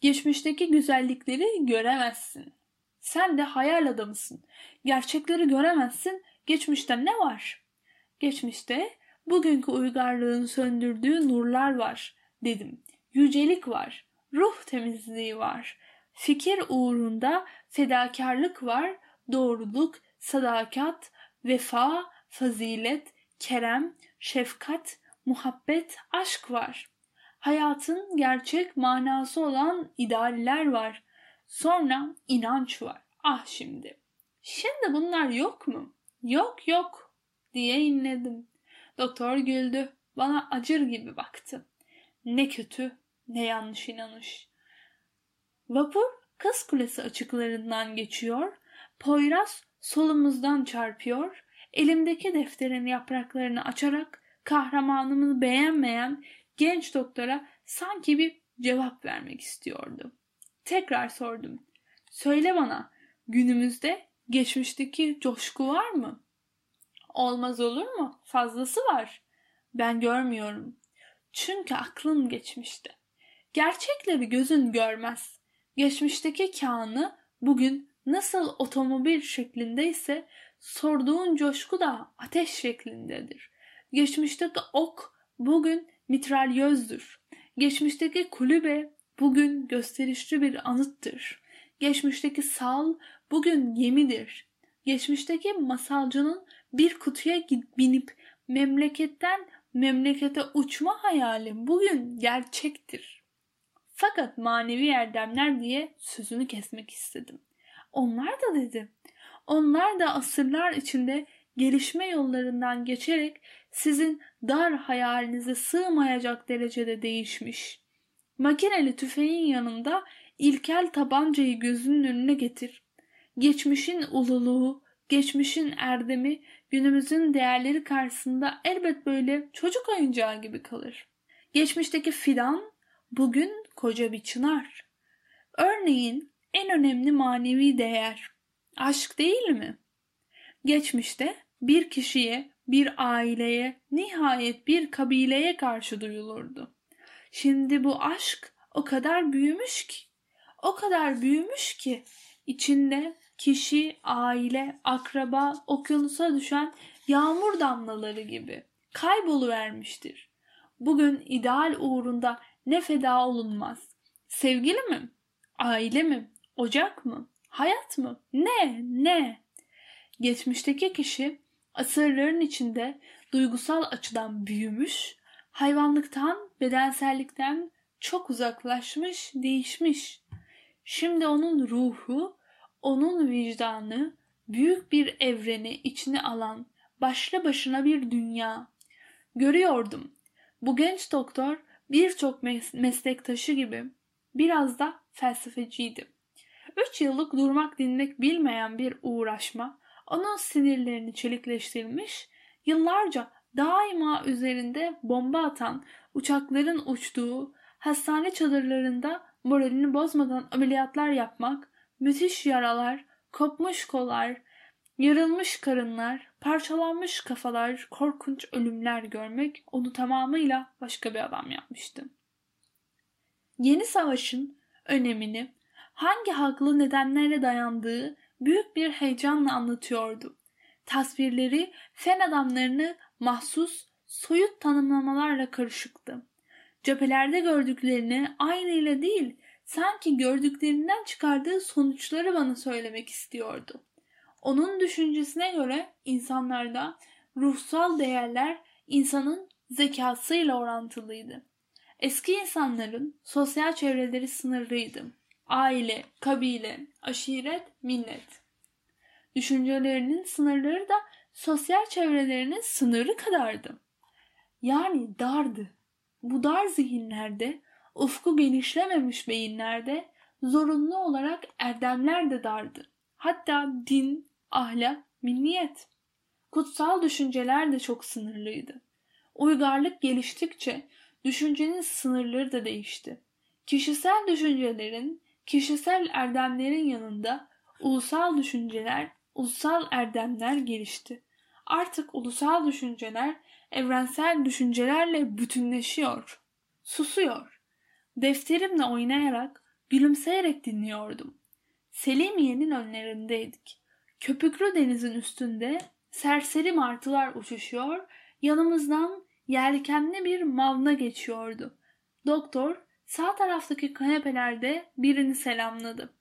Geçmişteki güzellikleri göremezsin. Sen de hayal adamısın. Gerçekleri göremezsin. Geçmişte ne var? Geçmişte bugünkü uygarlığın söndürdüğü nurlar var dedim. Yücelik var. Ruh temizliği var. Fikir uğrunda fedakarlık var. Doğruluk, sadakat, vefa, fazilet, kerem, şefkat, muhabbet, aşk var. Hayatın gerçek manası olan idealler var. Sonra inanç var. Ah şimdi. Şimdi bunlar yok mu? Yok yok diye inledim. Doktor güldü. Bana acır gibi baktı. Ne kötü ne yanlış inanış. Vapur Kız Kulesi açıklarından geçiyor. Poyraz solumuzdan çarpıyor. Elimdeki defterin yapraklarını açarak kahramanımı beğenmeyen genç doktora sanki bir cevap vermek istiyordu. Tekrar sordum. Söyle bana günümüzde geçmişteki coşku var mı? Olmaz olur mu? Fazlası var. Ben görmüyorum. Çünkü aklın geçmişte. Gerçekleri gözün görmez. Geçmişteki kanı bugün nasıl otomobil şeklindeyse sorduğun coşku da ateş şeklindedir. Geçmişteki ok bugün mitralyözdür. Geçmişteki kulübe bugün gösterişli bir anıttır. Geçmişteki sal bugün gemidir. Geçmişteki masalcının bir kutuya binip memleketten memlekete uçma hayali bugün gerçektir. Fakat manevi erdemler diye sözünü kesmek istedim. Onlar da dedi. Onlar da asırlar içinde gelişme yollarından geçerek sizin dar hayalinize sığmayacak derecede değişmiş. Makineli tüfeğin yanında ilkel tabancayı gözünün önüne getir. Geçmişin ululuğu, geçmişin erdemi, günümüzün değerleri karşısında elbet böyle çocuk oyuncağı gibi kalır. Geçmişteki fidan bugün koca bir çınar. Örneğin en önemli manevi değer aşk değil mi? Geçmişte bir kişiye, bir aileye, nihayet bir kabileye karşı duyulurdu. Şimdi bu aşk o kadar büyümüş ki, o kadar büyümüş ki içinde kişi, aile, akraba, okyanusa düşen yağmur damlaları gibi kayboluvermiştir. Bugün ideal uğrunda ne feda olunmaz. Sevgili mi? Aile mi? Ocak mı? Hayat mı? Ne? Ne? Geçmişteki kişi asırların içinde duygusal açıdan büyümüş, hayvanlıktan, bedensellikten çok uzaklaşmış, değişmiş. Şimdi onun ruhu, onun vicdanı büyük bir evreni içine alan başlı başına bir dünya. Görüyordum. Bu genç doktor birçok mes- meslektaşı gibi biraz da felsefeciydi. Üç yıllık durmak dinmek bilmeyen bir uğraşma onun sinirlerini çelikleştirmiş, yıllarca daima üzerinde bomba atan uçakların uçtuğu hastane çadırlarında moralini bozmadan ameliyatlar yapmak, müthiş yaralar, kopmuş kollar, yarılmış karınlar, parçalanmış kafalar, korkunç ölümler görmek onu tamamıyla başka bir adam yapmıştı. Yeni savaşın önemini hangi haklı nedenlerle dayandığı büyük bir heyecanla anlatıyordu. Tasvirleri fen adamlarını mahsus, soyut tanımlamalarla karışıktı. Cephelerde gördüklerini aynı ile değil, sanki gördüklerinden çıkardığı sonuçları bana söylemek istiyordu. Onun düşüncesine göre insanlarda ruhsal değerler insanın zekasıyla orantılıydı. Eski insanların sosyal çevreleri sınırlıydı. Aile, kabile, aşiret, millet. Düşüncelerinin sınırları da sosyal çevrelerinin sınırı kadardı. Yani dardı. Bu dar zihinlerde, ufku genişlememiş beyinlerde zorunlu olarak erdemler de dardı. Hatta din, ahlak, milliyet. Kutsal düşünceler de çok sınırlıydı. Uygarlık geliştikçe düşüncenin sınırları da değişti. Kişisel düşüncelerin, kişisel erdemlerin yanında ulusal düşünceler, ulusal erdemler gelişti. Artık ulusal düşünceler evrensel düşüncelerle bütünleşiyor. Susuyor. Defterimle oynayarak, gülümseyerek dinliyordum. Selimiye'nin önlerindeydik. Köpüklü denizin üstünde serseri martılar uçuşuyor, yanımızdan yelkenli bir mavna geçiyordu. Doktor sağ taraftaki kanepelerde birini selamladı.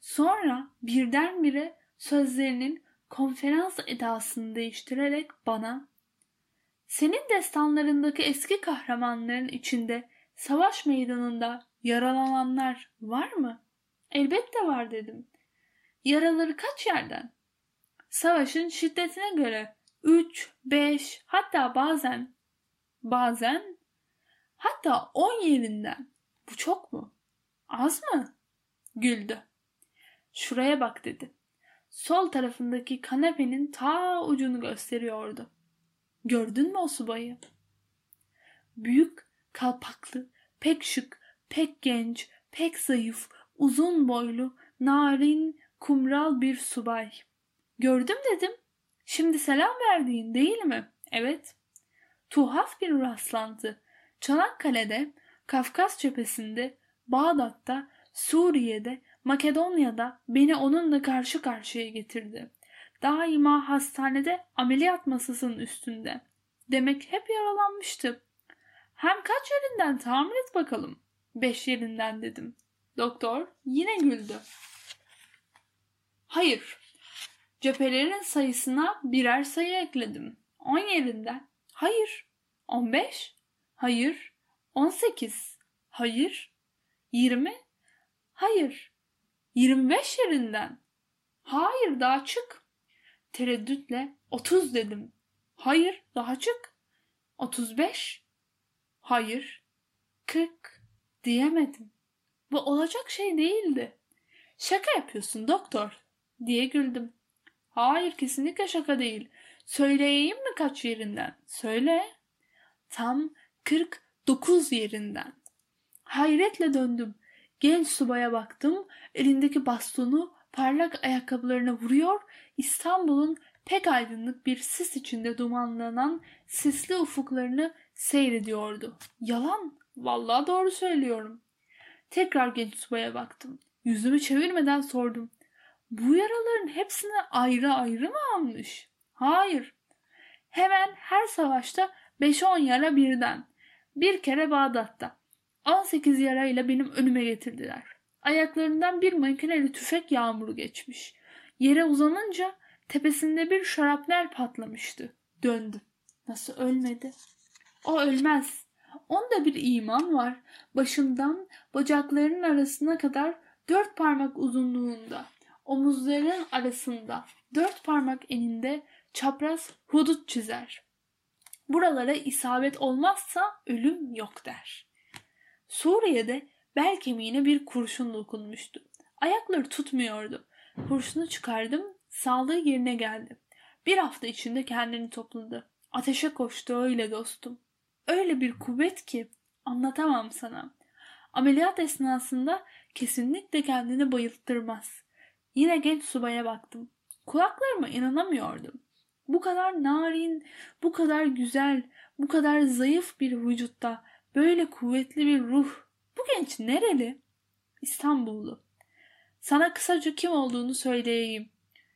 Sonra birdenbire sözlerinin konferans edasını değiştirerek bana senin destanlarındaki eski kahramanların içinde savaş meydanında yaralananlar var mı? Elbette var dedim. Yaraları kaç yerden? Savaşın şiddetine göre 3, 5 hatta bazen bazen hatta 10 yerinden. Bu çok mu? Az mı? Güldü. Şuraya bak dedi. Sol tarafındaki kanepenin ta ucunu gösteriyordu. Gördün mü o subayı? Büyük, kalpaklı, pek şık, pek genç, pek zayıf, uzun boylu, narin, kumral bir subay. Gördüm dedim. Şimdi selam verdiğin değil mi? Evet. Tuhaf bir rastlantı. Çanakkale'de, Kafkas cephesinde, Bağdat'ta, Suriye'de, Makedonya'da beni onunla karşı karşıya getirdi. Daima hastanede ameliyat masasının üstünde. Demek hep yaralanmıştı. Hem kaç yerinden tahmin et bakalım. Beş yerinden dedim. Doktor yine güldü. Hayır. Cephelerin sayısına birer sayı ekledim. On yerinden. Hayır. On beş. Hayır. On sekiz. Hayır. Yirmi. Hayır. Yirmi beş yerinden. Hayır daha çık. Tereddütle otuz dedim. Hayır daha çık. Otuz beş. Hayır. Kırk diyemedim. Bu olacak şey değildi. Şaka yapıyorsun doktor diye güldüm. Hayır kesinlikle şaka değil. Söyleyeyim mi kaç yerinden? Söyle. Tam 49 yerinden. Hayretle döndüm. Genç subaya baktım. Elindeki bastonu parlak ayakkabılarına vuruyor. İstanbul'un pek aydınlık bir sis içinde dumanlanan sisli ufuklarını seyrediyordu. Yalan. Vallahi doğru söylüyorum. Tekrar genç subaya baktım. Yüzümü çevirmeden sordum. Bu yaraların hepsini ayrı ayrı mı almış? Hayır. Hemen her savaşta 5-10 yara birden. Bir kere Bağdat'ta. 18 yarayla benim önüme getirdiler. Ayaklarından bir makineli tüfek yağmuru geçmiş. Yere uzanınca tepesinde bir şarapnel patlamıştı. Döndü. Nasıl ölmedi? O ölmez. Onda bir iman var. Başından bacaklarının arasına kadar dört parmak uzunluğunda, omuzlarının arasında, dört parmak eninde çapraz hudut çizer. Buralara isabet olmazsa ölüm yok der. Suriye'de bel kemiğine bir kurşun dokunmuştu. Ayakları tutmuyordu. Kurşunu çıkardım, sağlığı yerine geldi. Bir hafta içinde kendini topladı. Ateşe koştu öyle dostum. Öyle bir kuvvet ki anlatamam sana. Ameliyat esnasında kesinlikle kendini bayılttırmaz. Yine genç subaya baktım. Kulaklarıma inanamıyordum. Bu kadar narin, bu kadar güzel, bu kadar zayıf bir vücutta böyle kuvvetli bir ruh. Bu genç nereli? İstanbullu. Sana kısaca kim olduğunu söyleyeyim.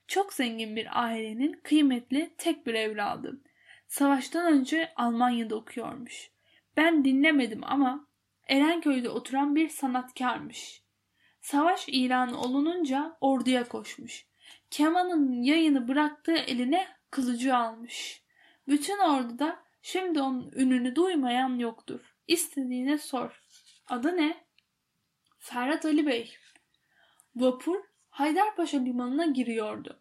Çok zengin bir ailenin kıymetli tek bir evladı. Savaştan önce Almanya'da okuyormuş. Ben dinlemedim ama Erenköy'de oturan bir sanatkarmış. Savaş ilanı olununca orduya koşmuş. Kemanın yayını bıraktığı eline kılıcı almış. Bütün orduda şimdi onun ününü duymayan yoktur. İstediğine sor. Adı ne? Ferhat Ali Bey. Vapur Haydarpaşa limanına giriyordu.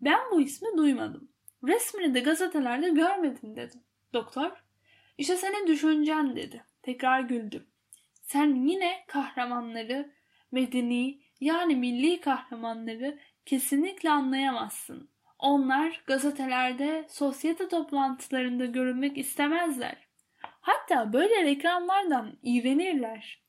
Ben bu ismi duymadım. Resmini de gazetelerde görmedim dedim. Doktor, işte senin düşüncen dedi. Tekrar güldüm. Sen yine kahramanları, medeni yani milli kahramanları kesinlikle anlayamazsın. Onlar gazetelerde, sosyete toplantılarında görünmek istemezler. Hatta böyle reklamlardan iğrenirler.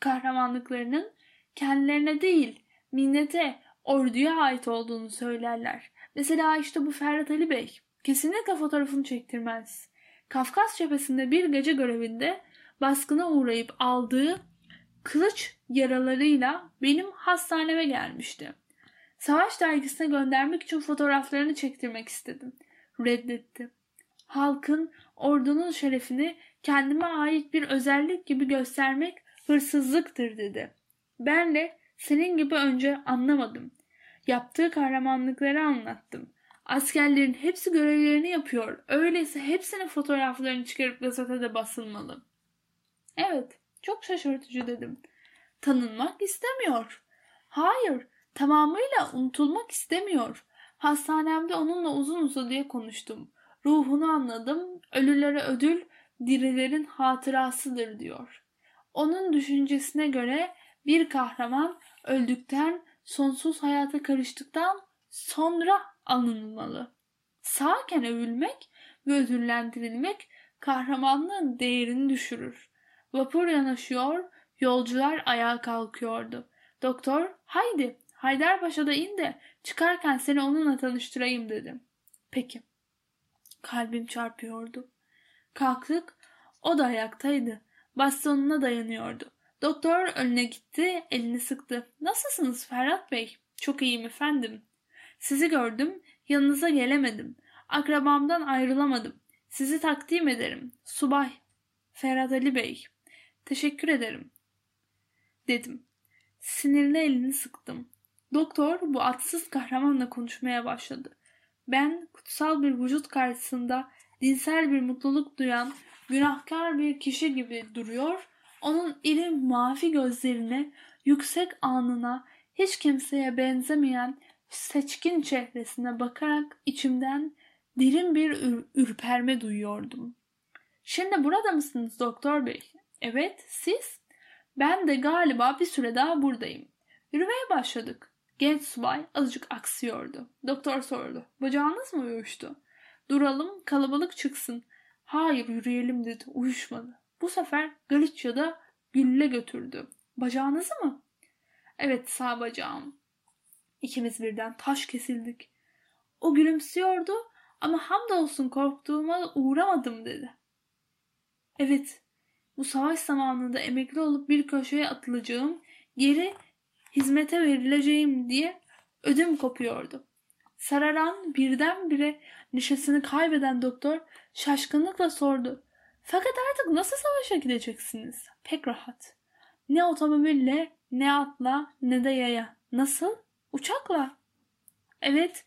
Kahramanlıklarının kendilerine değil, minnete, orduya ait olduğunu söylerler. Mesela işte bu Ferhat Ali Bey. Kesinlikle fotoğrafını çektirmez. Kafkas cephesinde bir gece görevinde baskına uğrayıp aldığı kılıç yaralarıyla benim hastaneme gelmişti. Savaş dergisine göndermek için fotoğraflarını çektirmek istedim. Reddetti. Halkın, ordunun şerefini kendime ait bir özellik gibi göstermek hırsızlıktır dedi. Ben de senin gibi önce anlamadım. Yaptığı kahramanlıkları anlattım. Askerlerin hepsi görevlerini yapıyor. Öyleyse hepsinin fotoğraflarını çıkarıp gazetede basılmalı. Evet, çok şaşırtıcı dedim. Tanınmak istemiyor. Hayır, tamamıyla unutulmak istemiyor. Hastanemde onunla uzun uzadıya konuştum. Ruhunu anladım. Ölülere ödül, dirilerin hatırasıdır diyor. Onun düşüncesine göre bir kahraman öldükten, sonsuz hayata karıştıktan sonra anılmalı. Sağken övülmek ve ödüllendirilmek kahramanlığın değerini düşürür. Vapur yanaşıyor, yolcular ayağa kalkıyordu. Doktor, haydi Haydarpaşa'da in de çıkarken seni onunla tanıştırayım dedim. Peki. Kalbim çarpıyordu. Kalktık, o da ayaktaydı. Bastonuna dayanıyordu. Doktor önüne gitti, elini sıktı. Nasılsınız Ferhat Bey? Çok iyiyim efendim. Sizi gördüm, yanınıza gelemedim. Akrabamdan ayrılamadım. Sizi takdim ederim. Subay. Ferhat Ali Bey. Teşekkür ederim. Dedim. Sinirli elini sıktım. Doktor bu atsız kahramanla konuşmaya başladı. Ben kutsal bir vücut karşısında dinsel bir mutluluk duyan günahkar bir kişi gibi duruyor, onun iri mavi gözlerine, yüksek anına, hiç kimseye benzemeyen seçkin çehresine bakarak içimden derin bir ür- ürperme duyuyordum. Şimdi burada mısınız doktor bey? Evet, siz? Ben de galiba bir süre daha buradayım. Yürümeye başladık. Genç subay azıcık aksıyordu. Doktor sordu. Bacağınız mı uyuştu? Duralım, kalabalık çıksın. Hayır yürüyelim dedi. Uyuşmadı. Bu sefer Galicia'da gülle götürdü. Bacağınızı mı? Evet sağ bacağım. İkimiz birden taş kesildik. O gülümsüyordu ama hamdolsun korktuğuma uğramadım dedi. Evet, bu savaş zamanında emekli olup bir köşeye atılacağım, geri hizmete verileceğim diye ödüm kopuyordu. Sararan birdenbire neşesini kaybeden doktor şaşkınlıkla sordu. Fakat artık nasıl savaşa gideceksiniz? Pek rahat. Ne otomobille, ne atla, ne de yaya. Nasıl? Uçakla. Evet,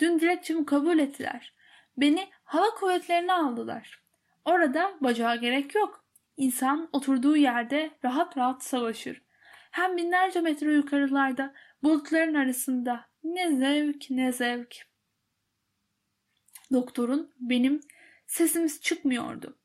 dün dilekçemi kabul ettiler. Beni hava kuvvetlerine aldılar. Orada bacağa gerek yok. İnsan oturduğu yerde rahat rahat savaşır. Hem binlerce metre yukarılarda, bulutların arasında. Ne zevk, ne zevk. Doktorun, benim sesimiz çıkmıyordu.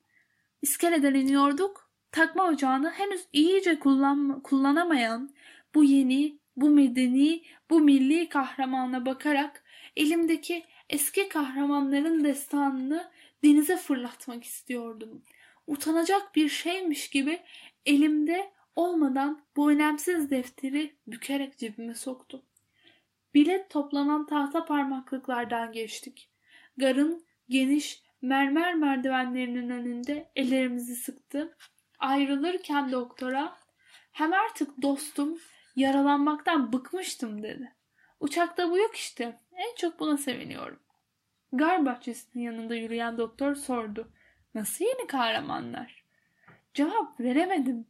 İskeleden iniyorduk. Takma ocağını henüz iyice kullan kullanamayan bu yeni, bu medeni, bu milli kahramana bakarak elimdeki eski kahramanların destanını denize fırlatmak istiyordum. Utanacak bir şeymiş gibi elimde olmadan bu önemsiz defteri bükerek cebime soktum. Bilet toplanan tahta parmaklıklardan geçtik. Garın geniş mermer merdivenlerinin önünde ellerimizi sıktı. Ayrılırken doktora hem artık dostum yaralanmaktan bıkmıştım dedi. Uçakta bu yok işte. En çok buna seviniyorum. Gar bahçesinin yanında yürüyen doktor sordu. Nasıl yeni kahramanlar? Cevap veremedim.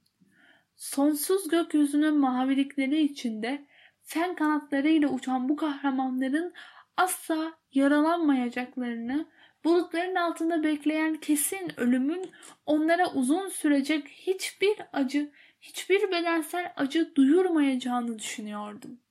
Sonsuz gökyüzünün mavilikleri içinde sen kanatlarıyla uçan bu kahramanların asla yaralanmayacaklarını, bulutların altında bekleyen kesin ölümün onlara uzun sürecek hiçbir acı, hiçbir bedensel acı duyurmayacağını düşünüyordum.